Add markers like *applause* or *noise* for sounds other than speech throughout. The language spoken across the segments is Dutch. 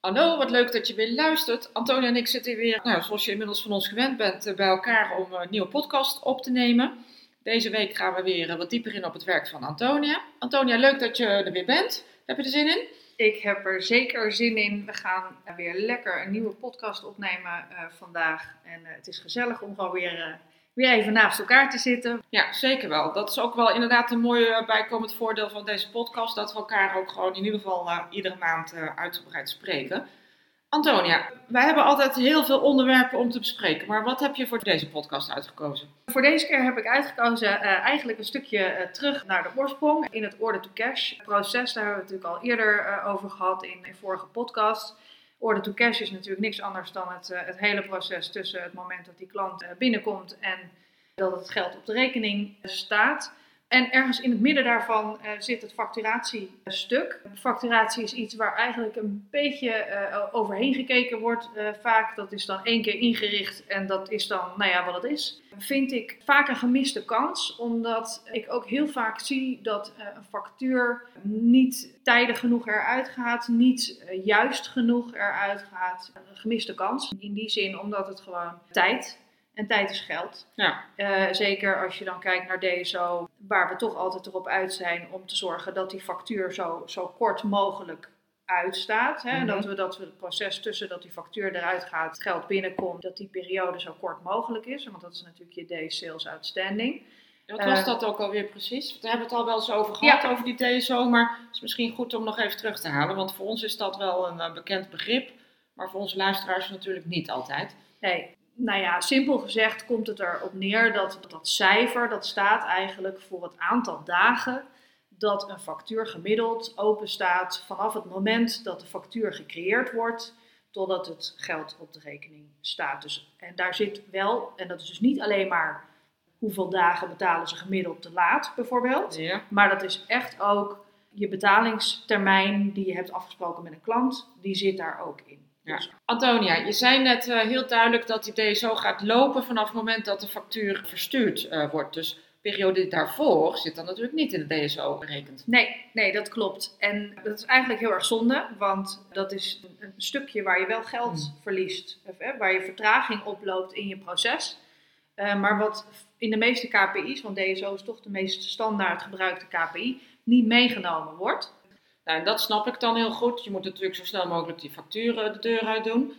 Hallo, wat leuk dat je weer luistert. Antonia en ik zitten weer, nou, zoals je inmiddels van ons gewend bent, eh, bij elkaar om een nieuwe podcast op te nemen. Deze week gaan we weer eh, wat dieper in op het werk van Antonia. Antonia, leuk dat je er weer bent. Heb je er zin in? Ik heb er zeker zin in. We gaan weer lekker een nieuwe podcast opnemen vandaag. En het is gezellig om gewoon weer, weer even naast elkaar te zitten. Ja, zeker wel. Dat is ook wel inderdaad een mooi bijkomend voordeel van deze podcast. Dat we elkaar ook gewoon in ieder geval iedere maand uitgebreid spreken. Antonia, wij hebben altijd heel veel onderwerpen om te bespreken, maar wat heb je voor deze podcast uitgekozen? Voor deze keer heb ik uitgekozen uh, eigenlijk een stukje uh, terug naar de oorsprong in het order-to-cash proces. Daar hebben we het natuurlijk al eerder uh, over gehad in, in vorige podcast. Order-to-cash is natuurlijk niks anders dan het, het hele proces tussen het moment dat die klant binnenkomt en dat het geld op de rekening staat. En ergens in het midden daarvan uh, zit het facturatiestuk. Facturatie is iets waar eigenlijk een beetje uh, overheen gekeken wordt uh, vaak. Dat is dan één keer ingericht en dat is dan, nou ja, wat het is. Vind ik vaak een gemiste kans, omdat ik ook heel vaak zie dat een factuur niet tijdig genoeg eruit gaat, niet juist genoeg eruit gaat. Een gemiste kans. In die zin omdat het gewoon tijd en tijd is geld. Ja. Uh, zeker als je dan kijkt naar DSO, waar we toch altijd erop uit zijn om te zorgen dat die factuur zo, zo kort mogelijk uitstaat. Hè? Mm -hmm. dat, we, dat we het proces tussen dat die factuur eruit gaat, het geld binnenkomt, dat die periode zo kort mogelijk is. Want dat is natuurlijk je day sales outstanding. Wat was uh, dat ook alweer precies? We hebben het al wel eens over gehad, ja. over die DSO, maar het is misschien goed om nog even terug te halen. Want voor ons is dat wel een uh, bekend begrip, maar voor onze luisteraars natuurlijk niet altijd. Nee, nou ja, simpel gezegd komt het erop neer dat dat cijfer, dat staat eigenlijk voor het aantal dagen dat een factuur gemiddeld open staat vanaf het moment dat de factuur gecreëerd wordt totdat het geld op de rekening staat. Dus, en daar zit wel, en dat is dus niet alleen maar hoeveel dagen betalen ze gemiddeld te laat bijvoorbeeld, ja. maar dat is echt ook je betalingstermijn die je hebt afgesproken met een klant, die zit daar ook in. Ja. Antonia, je zei net uh, heel duidelijk dat die DSO gaat lopen vanaf het moment dat de factuur verstuurd uh, wordt. Dus de periode daarvoor zit dan natuurlijk niet in de DSO berekend. Nee, nee, dat klopt. En dat is eigenlijk heel erg zonde, want dat is een, stukje waar je wel geld hmm. verliest, of, hè, waar je vertraging oploopt in je proces. Uh, maar wat in de meeste KPI's, want DSO is toch de meest standaard gebruikte KPI, niet meegenomen wordt. Nou, dat snap ik dan heel goed. Je moet natuurlijk zo snel mogelijk die facturen de deur uit doen.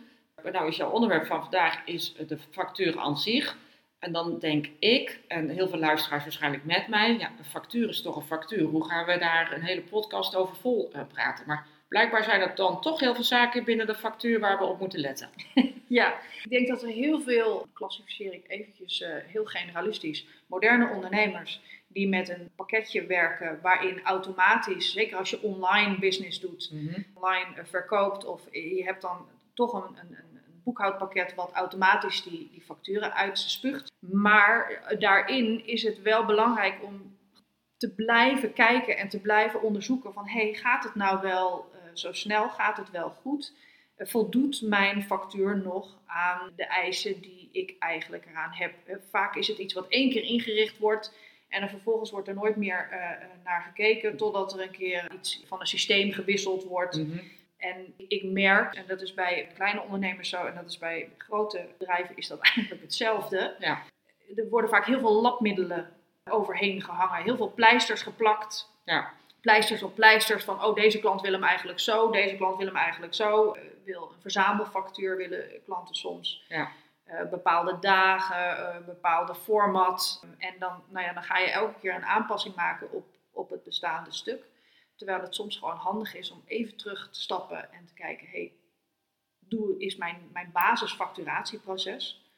Nou is jouw onderwerp van vandaag is de factuur aan zich. En dan denk ik, en heel veel luisteraars waarschijnlijk met mij, ja, een factuur is toch een factuur. Hoe gaan we daar een hele podcast over vol uh, praten? Maar blijkbaar zijn er dan toch heel veel zaken binnen de factuur waar we op moeten letten. *laughs* ja, ik denk dat er heel veel, klassificeer ik eventjes uh, heel generalistisch, moderne ondernemers die met een pakketje werken waarin automatisch, zeker als je online business doet, mm -hmm. online uh, verkoopt of je hebt dan toch een, een, een, boekhoudpakket wat automatisch die, die facturen uitspuugt. Maar daarin is het wel belangrijk om te blijven kijken en te blijven onderzoeken van hey, gaat het nou wel zo snel, gaat het wel goed? Uh, voldoet mijn factuur nog aan de eisen die ik eigenlijk eraan heb? vaak is het iets wat één keer ingericht wordt en vervolgens wordt er nooit meer uh, naar gekeken totdat er een keer iets van een systeem gewisseld wordt. Mm -hmm. En ik merk, en dat is bij kleine ondernemers zo en dat is bij grote bedrijven is dat *laughs* eigenlijk hetzelfde. Ja. Er worden vaak heel veel labmiddelen overheen gehangen, heel veel pleisters geplakt. Ja. Pleisters op pleisters van, oh deze klant wil hem eigenlijk zo, deze klant wil hem eigenlijk zo. Uh, wil een verzamelfactuur willen klanten soms. Ja. Uh, bepaalde dagen, uh, bepaalde format. En dan, nou ja, dan ga je elke keer een aanpassing maken op, op het bestaande stuk. Terwijl het soms gewoon handig is om even terug te stappen en te kijken: hey, doe, is mijn, mijn basisfacturatieproces,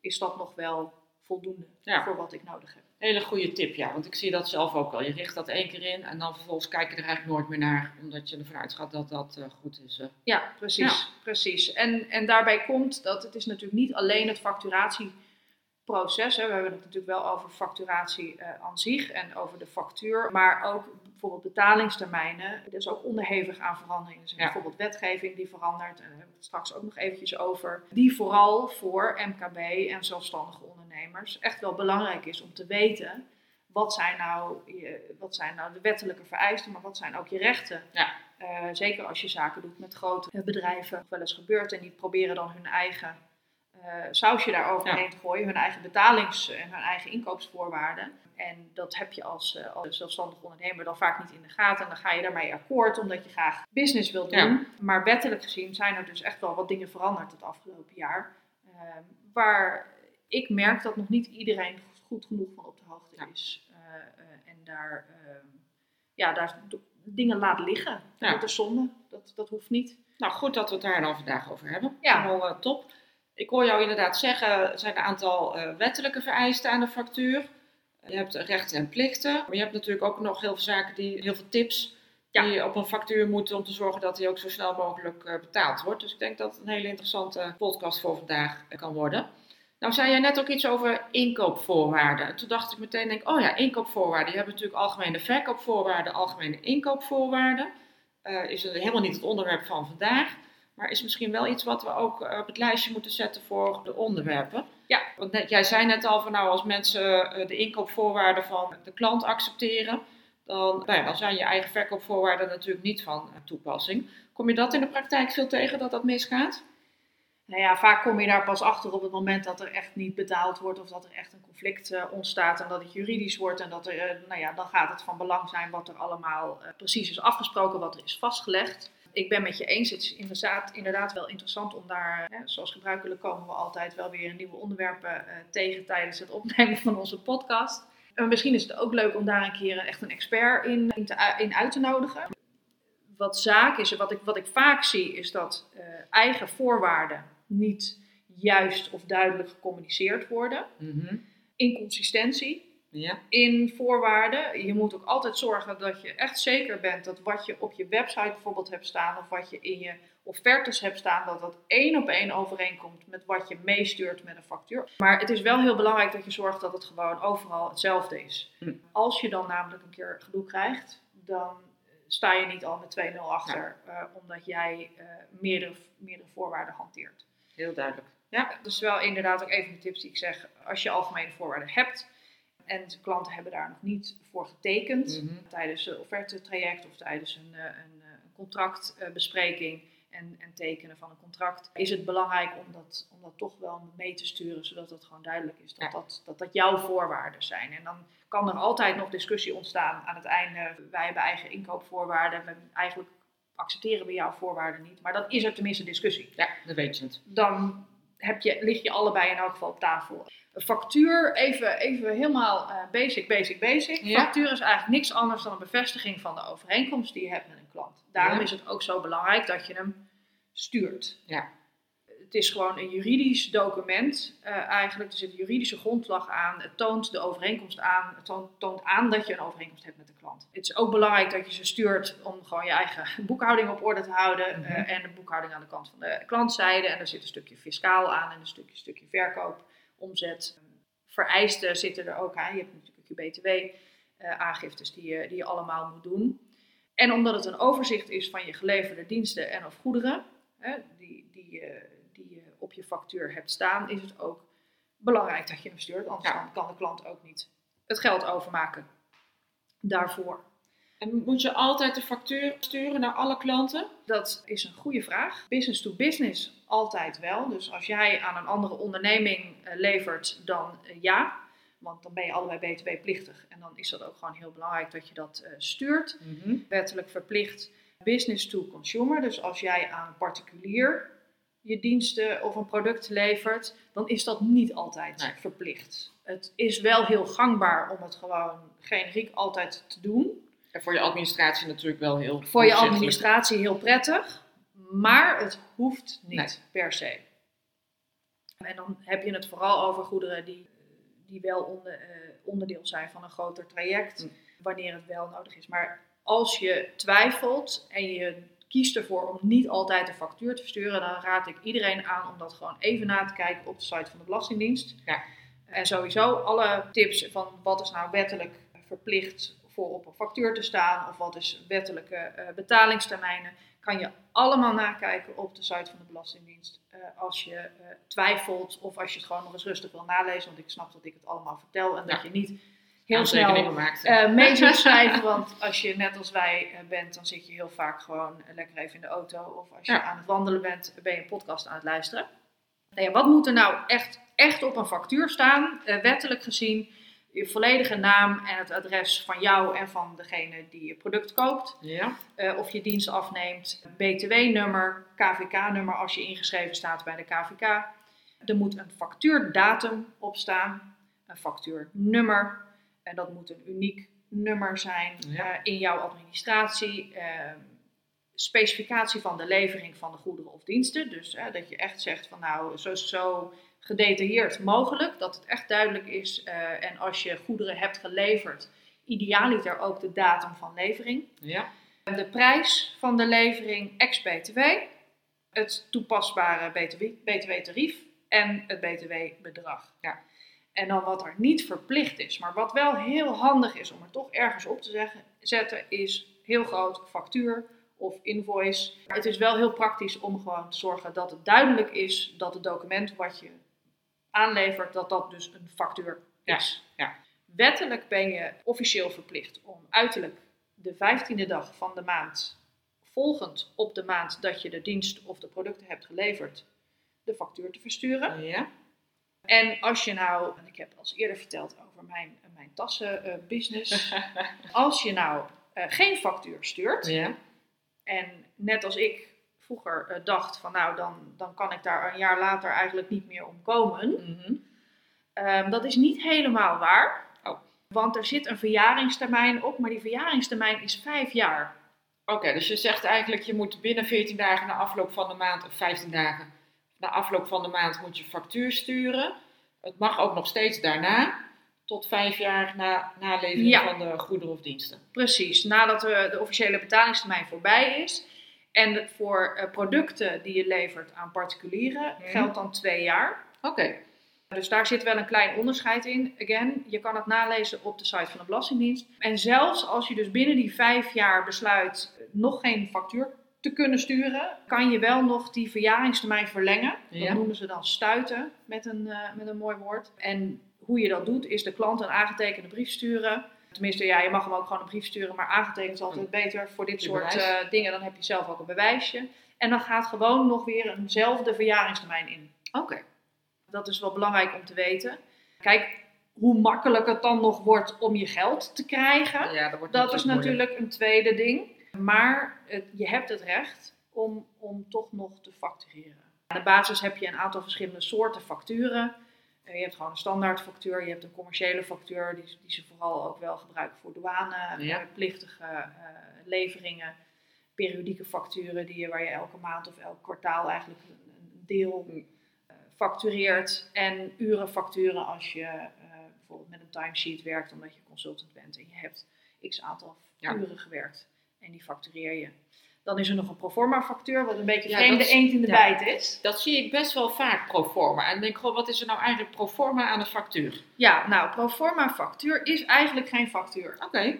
is dat nog wel voldoende ja. voor wat ik nodig heb? Hele goede tip, ja. Want ik zie dat zelf ook al. Je richt dat één keer in en dan vervolgens kijk je er eigenlijk nooit meer naar. Omdat je ervan uitgaat dat dat uh, goed is. Uh. Ja, precies. precies. En, en daarbij komt dat het is natuurlijk niet alleen het facturatieproces. Hè. We hebben het natuurlijk wel over facturatie uh, aan zich en over de factuur. Maar ook bijvoorbeeld betalingstermijnen. Dat is ook onderhevig aan veranderingen. Dus bijvoorbeeld wetgeving die verandert. En daar hebben we het straks ook nog eventjes over. Die vooral voor MKB en zelfstandige ondernemers echt wel belangrijk is om te weten. Wat zijn, nou je, wat zijn nou de wettelijke vereisten, maar wat zijn ook je rechten? Ja. Uh, zeker als je zaken doet met grote bedrijven, wel eens gebeurt en die proberen dan hun eigen uh, sausje daaroverheen ja. te gooien, hun eigen betalings- en hun eigen inkoopsvoorwaarden. En dat heb je als, uh, als zelfstandig ondernemer dan vaak niet in de gaten. En dan ga je daarmee akkoord omdat je graag business wilt doen. Ja. Maar wettelijk gezien zijn er dus echt wel wat dingen veranderd het afgelopen jaar. Waar ik merk dat nog niet iedereen goed genoeg van op de hoogte ja. is. Uh, en daar, ehm, ja, daar dingen laat liggen. Ja. Dat is zonde. Dat, dat hoeft niet. Nou, goed dat we het daar dan vandaag over hebben. Ja. Helemaal top. Ik hoor jou inderdaad zeggen, er zijn een aantal wettelijke vereisten aan de factuur. Je hebt rechten en plichten, maar je hebt natuurlijk ook nog heel veel zaken die, heel veel tips ja. die op een factuur moeten om te zorgen dat die ook zo snel mogelijk betaald wordt. Dus ik denk dat het een hele interessante podcast voor vandaag kan worden. Nou zei jij net ook iets over inkoopvoorwaarden. En toen dacht ik meteen, denk, oh ja, inkoopvoorwaarden. Je hebt natuurlijk algemene verkoopvoorwaarden, algemene inkoopvoorwaarden. Uh, is helemaal niet het onderwerp van vandaag. Maar is misschien wel iets wat we ook op het lijstje moeten zetten voor de onderwerpen. Ja. Want net, jij zei net al van nou, als mensen eh, de inkoopvoorwaarden van de klant accepteren, dan, nou ja, dan zijn je eigen verkoopvoorwaarden natuurlijk niet van toepassing. Kom je dat in de praktijk veel tegen dat dat misgaat? Nou ja, vaak kom je daar pas achter op het moment dat er echt niet betaald wordt of dat er echt een conflict uh, ontstaat en dat het juridisch wordt. En dat er, uh, nou ja, dan gaat het van belang zijn wat er allemaal uh, precies is afgesproken, wat er is vastgelegd ik ben met je eens. Het is inderdaad, inderdaad wel interessant om daar, hè, zoals gebruikelijk komen we altijd wel weer nieuwe onderwerpen tegen tijdens het opnemen van onze podcast. En misschien is het ook leuk om daar een keer echt een expert in, in, uit te nodigen. Wat zaak is, wat ik, wat ik vaak zie, is dat eigen voorwaarden niet juist of duidelijk gecommuniceerd worden. Mm -hmm. Inconsistentie ja. in voorwaarden. Je moet ook altijd zorgen dat je echt zeker bent dat wat je op je website bijvoorbeeld hebt staan of wat je in je offertes hebt staan, dat dat één op één overeenkomt met wat je meestuurt met een factuur. Maar het is wel heel belangrijk dat je zorgt dat het gewoon overal hetzelfde is. Hm. Als je dan namelijk een keer gedoe krijgt, dan sta je niet al met 2-0 achter, ja. uh, omdat jij uh, meerdere, meerdere voorwaarden hanteert. Heel duidelijk. Ja, dus wel inderdaad ook even de tips die ik zeg. Als je algemene voorwaarden hebt, en de klanten hebben daar nog niet voor getekend mm -hmm. tijdens een offertetraject of tijdens een, eh, een, eh, een contractbespreking en, en, tekenen van een contract. Is het belangrijk om dat, om dat toch wel mee te sturen, zodat het gewoon duidelijk is dat, ja. dat, dat, dat jouw voorwaarden zijn. En dan kan er altijd nog discussie ontstaan aan het einde. Wij hebben eigen inkoopvoorwaarden. We eigenlijk accepteren we jouw voorwaarden niet. Maar dan is er tenminste discussie. Ja, dat weet je het. Dan heb je, lig je allebei in elk geval op tafel. Een factuur, even, even helemaal uh, basic, basic, basic. Ja. Factuur is eigenlijk niks anders dan een bevestiging van de overeenkomst die je hebt met een klant. Daarom ja. is het ook zo belangrijk dat je hem stuurt. Ja. Het is gewoon een juridisch document uh, eigenlijk. Er zit een juridische grondslag aan. Het toont de overeenkomst aan. Het toont, toont aan dat je een overeenkomst hebt met de klant. Het is ook belangrijk dat je ze stuurt om gewoon je eigen *laughs* boekhouding op orde te houden. Mm -hmm. uh, en de boekhouding aan de kant van de klantzijde. En er zit een stukje fiscaal aan en een stukje, stukje verkoop omzet. Vereisten zitten er ook aan. Je hebt natuurlijk je BTW-aangiftes die, je, die je allemaal moet doen. En omdat het een overzicht is van je geleverde diensten en of goederen, hè, die, die, die op je factuur hebt staan, is het ook belangrijk dat je hem stuurt. Anders ja. kan de klant ook niet het geld overmaken daarvoor. En moet je altijd de factuur sturen naar alle klanten? Dat is een goede vraag. Business to business altijd wel. Dus als jij aan een andere onderneming levert, dan uh, ja. Want dan ben je allebei btw-plichtig. En dan is dat ook gewoon heel belangrijk dat je dat uh, stuurt. Mm -hmm. Wettelijk verplicht business to consumer. Dus als jij aan een particulier je diensten of een product levert, dan is dat niet altijd nee. verplicht. Het is wel heel gangbaar om het gewoon generiek altijd te doen. En voor je administratie natuurlijk wel heel Voor je administratie heel prettig, maar het hoeft niet nee. per se. En dan heb je het vooral over goederen die, die wel onder, eh, onderdeel zijn van een groter traject, Mm. wanneer het wel nodig is. Maar als je twijfelt en je kiest ervoor om niet altijd een factuur te versturen, dan raad ik iedereen aan om dat gewoon even na te kijken op de site van de Belastingdienst. Ja. En sowieso alle tips van wat is nou wettelijk verplicht voor op een factuur te staan of wat is wettelijke eh, betalingstermijnen, kan je allemaal nakijken op de site van de Belastingdienst. Eh, als je eh, twijfelt of als je het gewoon nog eens rustig wil nalezen, want ik snap dat ik het allemaal vertel en dat je niet heel snel mee zult *laughs* schrijven. Want als je net als wij eh, bent, dan zit je heel vaak gewoon lekker even in de auto. Of als je Ja. aan het wandelen bent, ben je een podcast aan het luisteren. Nou ja, wat moet er nou echt, echt op een factuur staan, eh, wettelijk gezien? Je volledige naam en het adres van jou en van degene die je product koopt. ja. Of je dienst afneemt. BTW-nummer, KVK-nummer als je ingeschreven staat bij de KVK. Er moet een factuurdatum op staan, een factuurnummer. En dat moet een uniek nummer zijn Ja. eh, in jouw administratie. Eh, specificatie van de levering van de goederen of diensten. Dus eh, dat je echt zegt van nou, zo, zo gedetailleerd mogelijk. Dat het echt duidelijk is. eh, en als je goederen hebt geleverd, idealiter ook de datum van levering. Ja. De prijs van de levering ex-BTW, het toepasbare BTW-tarief en het BTW-bedrag. Ja. En dan wat er niet verplicht is, maar wat wel heel handig is om er toch ergens op te zeggen, zetten, is heel groot factuur of invoice. Het is wel heel praktisch om gewoon te zorgen dat het duidelijk is dat het document wat je aanlevert, dat dat dus een factuur Ja, is. ja. Wettelijk ben je officieel verplicht om uiterlijk de 15e dag van de maand, volgend op de maand dat je de dienst of de producten hebt geleverd, de factuur te versturen. Ja. En als je nou, en ik heb al eens eerder verteld over mijn, mijn tassenbusiness, *laughs* als je nou eh, geen factuur stuurt, Ja. en net als ik vroeger eh, dacht van nou, dan, dan kan ik daar een jaar later eigenlijk niet meer om komen. Mhm. Ehm, dat is niet helemaal waar. Oh. Want er zit een verjaringstermijn op, maar die verjaringstermijn is vijf jaar. Oké, dus je zegt eigenlijk je moet binnen 14 dagen na afloop van de maand, of 15 dagen na afloop van de maand moet je factuur sturen. Het mag ook nog steeds daarna, tot vijf jaar na nalevering Ja. van de goederen of diensten. Precies, nadat de, de officiële betalingstermijn voorbij is. En voor eh, producten die je levert aan particulieren Mhm. geldt dan twee jaar. Oké, Dus daar zit wel een klein onderscheid in. Again, je kan het nalezen op de site van de Belastingdienst. En zelfs als je dus binnen die vijf jaar besluit eh, nog geen factuur te kunnen sturen, kan je wel nog die verjaringstermijn verlengen. Dat noemen ze dan stuiten met een, eh, met een mooi woord. En hoe je dat doet, is de klant een aangetekende brief sturen. Tenminste, ja, je mag hem ook gewoon een brief sturen, maar aangetekend is altijd beter voor dit soort eh, dingen. Dan heb je zelf ook een bewijsje. En dan gaat gewoon nog weer eenzelfde verjaringstermijn in. oké. Dat is wel belangrijk om te weten. Kijk, hoe makkelijk het dan nog wordt om je geld te krijgen, Ja, dat wordt dat is moeilijk. natuurlijk een tweede ding. Maar het, je hebt het recht om, om toch nog te factureren. Aan de basis heb je een aantal verschillende soorten facturen. Eh, je hebt gewoon een standaard factuur, je hebt een commerciële factuur, die, die ze vooral ook wel gebruiken voor Ja. douaneplichtige eh leveringen. Periodieke facturen die je, waar je elke maand of elk kwartaal eigenlijk een, een deel Mm. eh, factureert. En urenfacturen als je eh, bijvoorbeeld met een timesheet werkt omdat je consultant bent en je hebt x aantal Ja. uren gewerkt en die factureer je. Dan is er nog een proforma factuur, wat een beetje Ja, vreemde eend in de ja. bijt is. Dat zie ik best wel vaak pro forma. En dan denk ik, goh, wat is er nou eigenlijk pro forma aan de factuur? Ja, nou, proforma factuur is eigenlijk geen factuur. Oké.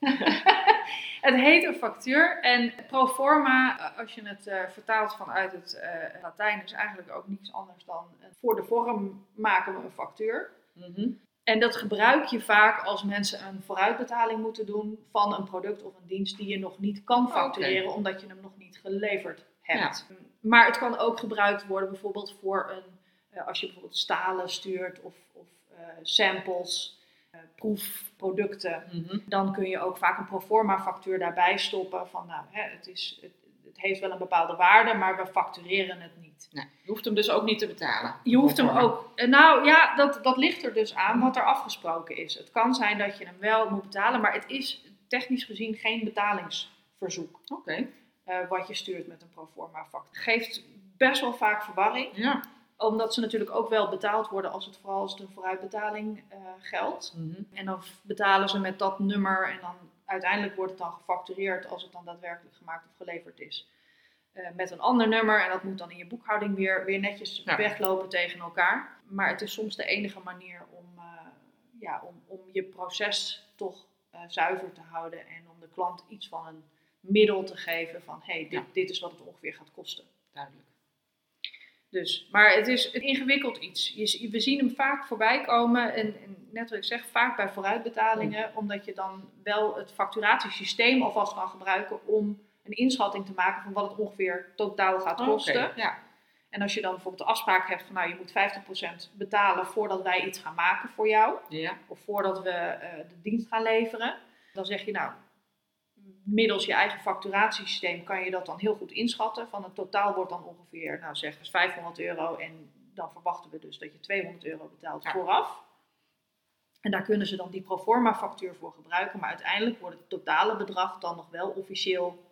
*laughs* *laughs* Het heet een factuur en proforma, als je het eh, vertaalt vanuit het eh, Latijn, is eigenlijk ook niets anders dan voor de vorm maken we een factuur. Mhm. En dat gebruik je vaak als mensen een vooruitbetaling moeten doen van een product of een dienst die je nog niet kan factureren, omdat je hem nog niet geleverd hebt. Maar het kan ook gebruikt worden bijvoorbeeld voor een, eh, als je bijvoorbeeld stalen stuurt of, of eh, samples, eh, proefproducten. Mhm. Dan kun je ook vaak een proforma factuur daarbij stoppen van nou, hè, het, is, het, het heeft wel een bepaalde waarde, maar we factureren het niet. Je hoeft hem dus ook niet te betalen. Je hoeft hem ook. eh, Nou ja, dat, dat ligt er dus aan wat er afgesproken is. Het kan zijn dat je hem wel moet betalen, maar het is technisch gezien geen betalingsverzoek. Oké. eh, wat je stuurt met een proforma factuur. Geeft best wel vaak verwarring. Ja. Omdat ze natuurlijk ook wel betaald worden als het vooral als de vooruitbetaling uh, geldt. Mhm. En dan betalen ze met dat nummer en dan uiteindelijk wordt het dan gefactureerd als het dan daadwerkelijk gemaakt of geleverd is. Eh, met een ander nummer en dat moet dan in je boekhouding weer, weer netjes Ja. weglopen tegen elkaar. Maar het is soms de enige manier om, eh, ja, om, om je proces toch eh, zuiver te houden en om de klant iets van een middel te geven van hé, hey, dit, Ja. dit is wat het ongeveer gaat kosten. Duidelijk. Dus, maar het is een ingewikkeld iets. Je, we zien hem vaak voorbij komen. En, en net wat ik zeg, vaak bij vooruitbetalingen. Omdat je dan wel het facturatiesysteem alvast kan gebruiken om een inschatting te maken van wat het ongeveer totaal gaat kosten. Ja. En als je dan bijvoorbeeld de afspraak hebt van nou je moet 50% betalen voordat wij iets gaan maken voor jou. Ja. Of voordat we eh, de dienst gaan leveren. Dan zeg je nou, middels je eigen facturatiesysteem kan je dat dan heel goed inschatten. Van het totaal wordt dan ongeveer, nou zeg eens 500 euro. En dan verwachten we dus dat je 200 euro betaalt Ja. vooraf. En daar kunnen ze dan die proforma factuur voor gebruiken. Maar uiteindelijk wordt het totale bedrag dan nog wel officieel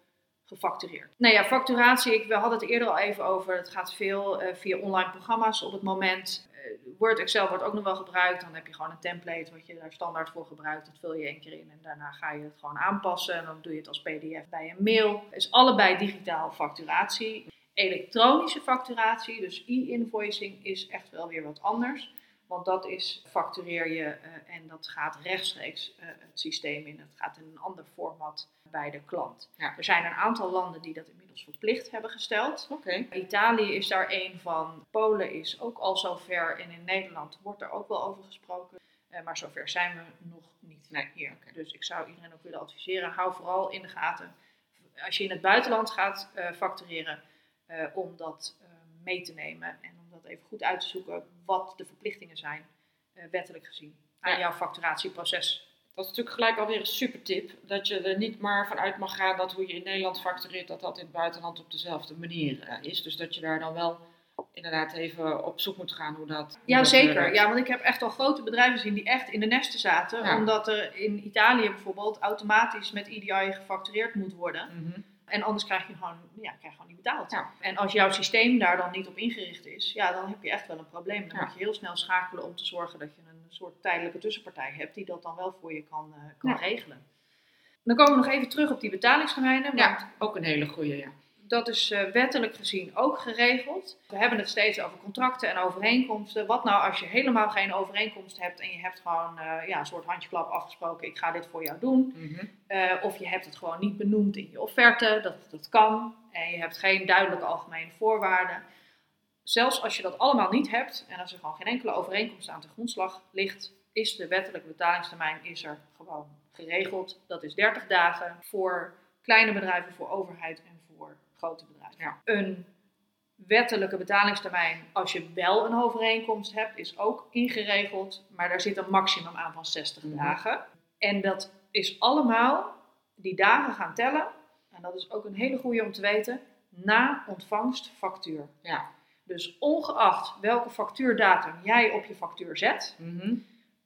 gefactureerd. Nou ja, facturatie, ik, we hadden het eerder al even over. Het gaat veel eh, via online programma's op het moment. Eh, Word, Excel wordt ook nog wel gebruikt. Dan heb je gewoon een template wat je daar standaard voor gebruikt. Dat vul je één keer in en daarna ga je het gewoon aanpassen. En dan doe je het als pdf bij een mail. Het is allebei digitaal facturatie. Elektronische facturatie, dus e-invoicing, is echt wel weer wat anders. Want dat is factureer je eh, en dat gaat rechtstreeks eh, het systeem in. Het gaat in een ander format bij de klant. Ja. Er zijn een aantal landen die dat inmiddels verplicht hebben gesteld. Italië is daar één van. Polen is ook al zover. En in Nederland wordt er ook wel over gesproken. Eh, maar zover zijn we nog niet Nee, hier. Dus ik zou iedereen ook willen adviseren. Hou vooral in de gaten. Als je in het buitenland gaat factureren. om dat mee te nemen. En om dat even goed uit te zoeken. Wat de verplichtingen zijn. eh, wettelijk gezien. Aan Ja. jouw facturatieproces. Dat is natuurlijk gelijk alweer een super tip. Dat je er niet maar vanuit mag gaan dat hoe je in Nederland factureert, dat dat in het buitenland op dezelfde manier eh, is. Dus dat je daar dan wel inderdaad even op zoek moet gaan hoe dat. hoe Ja, dat zeker. werkt. Ja, want ik heb echt al grote bedrijven gezien die echt in de nesten zaten. Ja. Omdat er in Italië bijvoorbeeld automatisch met EDI gefactureerd moet worden. Mhm. En anders krijg je gewoon, ja, krijg je gewoon niet betaald. Ja. En als jouw systeem daar dan niet op ingericht is, ja, dan heb je echt wel een probleem. Dan Ja. moet je heel snel schakelen om te zorgen dat je een soort tijdelijke tussenpartij hebt die dat dan wel voor je kan, eh, kan Ja. regelen. Dan komen we nog even terug op die betalingstermijnen. Want Ja, ook een hele goede, ja. Dat is eh, wettelijk gezien ook geregeld. We hebben het steeds over contracten en overeenkomsten. Wat nou als je helemaal geen overeenkomst hebt en je hebt gewoon eh, ja, een soort handjeklap afgesproken, ik ga dit voor jou doen. Mhm. Eh, of je hebt het gewoon niet benoemd in je offerte, dat, dat kan. En je hebt geen duidelijke algemene voorwaarden. Zelfs als je dat allemaal niet hebt en als er gewoon geen enkele overeenkomst aan de grondslag ligt, is de wettelijke betalingstermijn is er gewoon geregeld. Dat is 30 dagen voor kleine bedrijven, voor overheid en voor grote bedrijven. Ja. Een wettelijke betalingstermijn, als je wel een overeenkomst hebt, is ook ingeregeld. Maar daar zit een maximum aan van 60 Mhm. dagen. En dat is allemaal, die dagen gaan tellen. En dat is ook een hele goede om te weten, na ontvangst factuur. Ja. Dus ongeacht welke factuurdatum jij op je factuur zet, Mhm.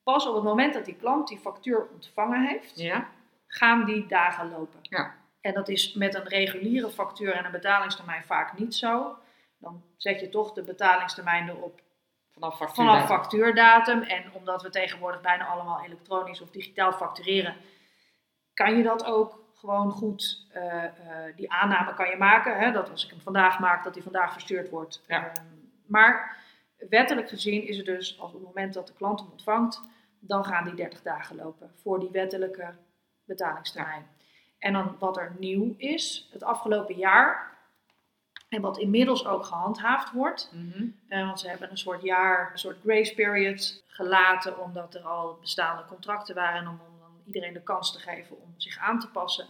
pas op het moment dat die klant die factuur ontvangen heeft, Ja. gaan die dagen lopen. Ja. En dat is met een reguliere factuur en een betalingstermijn vaak niet zo. Dan zet je toch de betalingstermijn erop Vanaf factuur. vanaf factuurdatum. En omdat we tegenwoordig bijna allemaal elektronisch of digitaal factureren, kan je dat ook gewoon goed, eh, eh, die aanname kan je maken. Hè, dat als ik hem vandaag maak, dat hij vandaag verstuurd wordt. Ja. Ehm, maar wettelijk gezien is het dus, als op het moment dat de klant hem ontvangt, dan gaan die 30 dagen lopen voor die wettelijke betalingstermijn. En dan wat er nieuw is, het afgelopen jaar, en wat inmiddels ook gehandhaafd wordt, Mhm. eh, want ze hebben een soort jaar, een soort grace period gelaten, omdat er al bestaande contracten waren en om, om dan iedereen de kans te geven om zich aan te passen,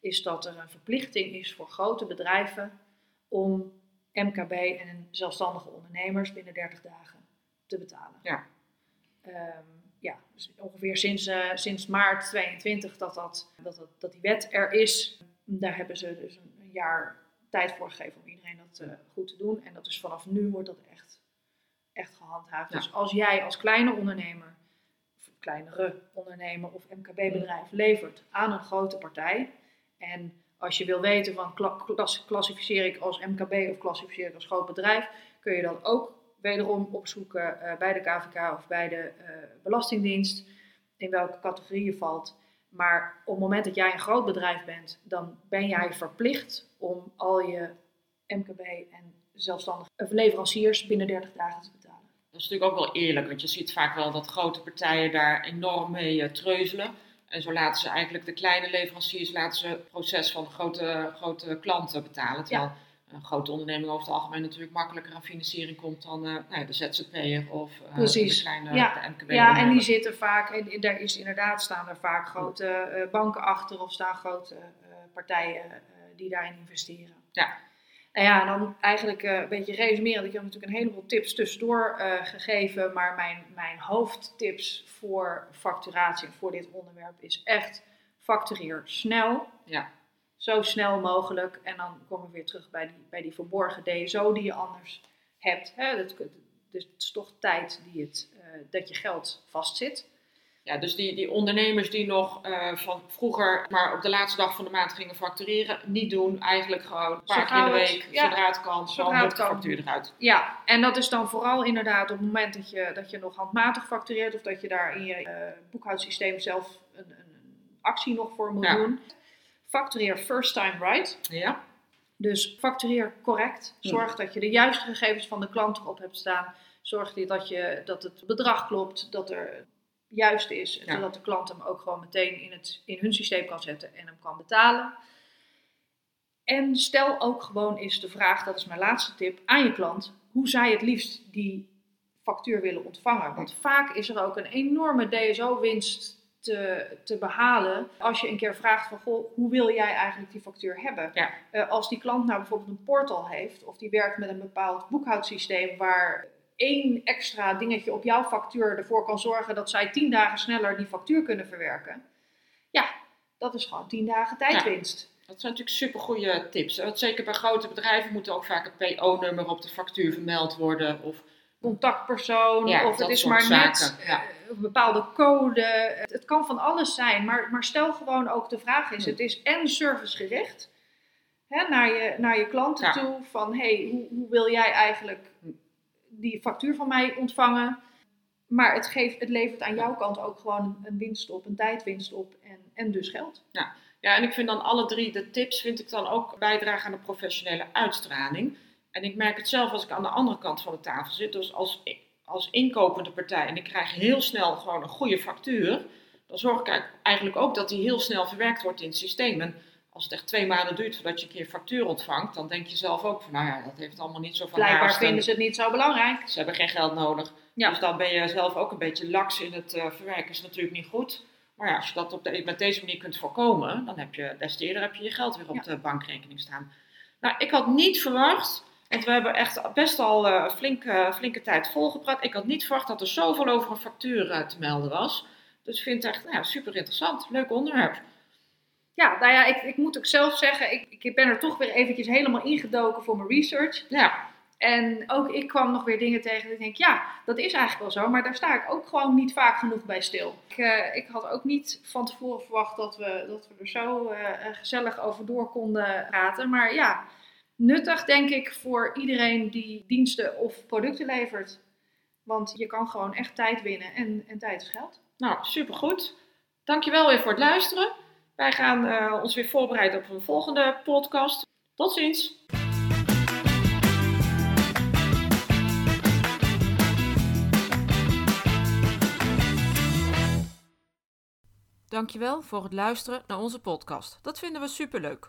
is dat er een verplichting is voor grote bedrijven om MKB en zelfstandige ondernemers binnen 30 dagen te betalen. Ja. Ehm, ja, dus ongeveer sinds, eh, sinds maart 22 dat, dat, dat, dat, dat die wet er is. Daar hebben ze dus een, een jaar tijd voor gegeven om iedereen dat eh, goed te doen. En dat is vanaf nu wordt dat echt, echt gehandhaafd. Ja. Dus als jij als kleine ondernemer, of kleinere ondernemer of MKB-bedrijf levert aan een grote partij. En als je wil weten van kla- klas- klassificeer ik als MKB of klassificeer ik als groot bedrijf, kun je dat ook wederom opzoeken uh, bij de KVK of bij de uh, Belastingdienst in welke categorie je valt. Maar op het moment dat jij een groot bedrijf bent, dan ben jij verplicht om al je MKB en zelfstandige leveranciers binnen 30 dagen te betalen. Dat is natuurlijk ook wel eerlijk, want je ziet vaak wel dat grote partijen daar enorm mee uh, treuzelen. En zo laten ze eigenlijk de kleine leveranciers laten ze het proces van de grote, grote klanten betalen. Terwijl een grote onderneming over het algemeen natuurlijk makkelijker aan financiering komt dan uh, nou, de ZZP'er of uh, de kleine ja. de MKB. Ja, en die zitten vaak, en daar is inderdaad staan er vaak grote uh, banken achter of staan grote partijen die daarin investeren. Ja. Nou ja, en dan eigenlijk een beetje resumerend. Ik heb natuurlijk een heleboel tips tussendoor gegeven, maar mijn, mijn hoofdtips voor facturatie voor dit onderwerp is echt factureer snel. Ja zo snel mogelijk. En dan komen we weer terug bij die, bij die verborgen DSO die je anders hebt. Hè? Dat, dus het is toch tijd die het, uh, dat je geld vastzit. Ja, dus die, die ondernemers die nog uh, van vroeger maar op de laatste dag van de maand gingen factureren, niet doen. Eigenlijk gewoon een paar keer in de week, ja, zodra het kan, zodra het kan. de factuur eruit. Ja, en dat is dan vooral inderdaad op het moment dat je, dat je nog handmatig factureert of dat je daar in je uh, boekhoudsysteem zelf een, een, actie nog voor moet ja. doen factureer first time right. Ja. Dus factureer correct. Zorg dat je de juiste gegevens van de klant erop hebt staan. Zorg dat, je, dat het bedrag klopt, dat er juist is. Zodat de klant hem ook gewoon meteen in, het, in hun systeem kan zetten en hem kan betalen. En stel ook gewoon eens de vraag, dat is mijn laatste tip, aan je klant. Hoe zij het liefst die factuur willen ontvangen. Want vaak is er ook een enorme DSO-winst te, te behalen als je een keer vraagt van goh, hoe wil jij eigenlijk die factuur hebben? Ja. Uh, als die klant nou bijvoorbeeld een portal heeft of die werkt met een bepaald boekhoudsysteem waar één extra dingetje op jouw factuur ervoor kan zorgen dat zij tien dagen sneller die factuur kunnen verwerken. Ja, dat is gewoon tien dagen tijdwinst. Dat zijn natuurlijk super goede tips. Want zeker bij grote bedrijven moet ook vaak het PO-nummer op de factuur vermeld worden. Of contactpersoon, of het is maar net ja. Eh, een bepaalde code. Het, kan van alles zijn, maar, maar stel gewoon ook de vraag is, het is en servicegericht hè, naar, je, naar je klanten toe van hey, hoe, hoe wil jij eigenlijk die factuur van mij ontvangen? Maar het, geeft, het levert aan jouw kant ook gewoon een winst op, een tijdwinst op en, en dus geld. Ja. ja, en ik vind dan alle drie de tips vind ik dan ook bijdragen aan de professionele uitstraling. En ik merk het zelf als ik aan de andere kant van de tafel zit. Dus als, als inkopende partij en ik krijg heel snel gewoon een goede factuur. Dan zorg ik eigenlijk ook dat die heel snel verwerkt wordt in het systeem. En als het echt twee maanden duurt voordat je een keer factuur ontvangt, dan denk je zelf ook van, nou ja, dat heeft allemaal niet zo van Blijkbaar vinden ze het niet zo belangrijk. Ze hebben geen geld nodig. Dus dan ben je zelf ook een beetje laks in het uh, verwerken. is natuurlijk niet goed. Maar ja, als je dat op de, met deze manier kunt voorkomen, dan heb je des te eerder heb je je geld weer op de bankrekening staan. Nou, ik had niet verwacht want we hebben echt best al uh, flinke, flinke tijd volgepraat. Ik had niet verwacht dat er zoveel over een factuur uh, te melden was. Dus ik vind het echt nou, super interessant. Leuk onderwerp. Ja, nou ja, ik, ik moet ook zelf zeggen, ik, ik ben er toch weer eventjes helemaal ingedoken voor mijn research. Ja. En ook ik kwam nog weer dingen tegen. Ik denk, ja, dat is eigenlijk wel zo. Maar daar sta ik ook gewoon niet vaak genoeg bij stil. Ik, uh, ik had ook niet van tevoren verwacht dat we, dat we er zo gezellig over door konden praten. Maar ja, nuttig, denk ik, voor iedereen die diensten of producten levert. Want je kan gewoon echt tijd winnen en, en tijd is geld. Nou, supergoed. Dankjewel weer voor het luisteren. Wij gaan uh, ons weer voorbereiden op een volgende podcast. Tot ziens! Dankjewel voor het luisteren naar onze podcast. Dat vinden we superleuk.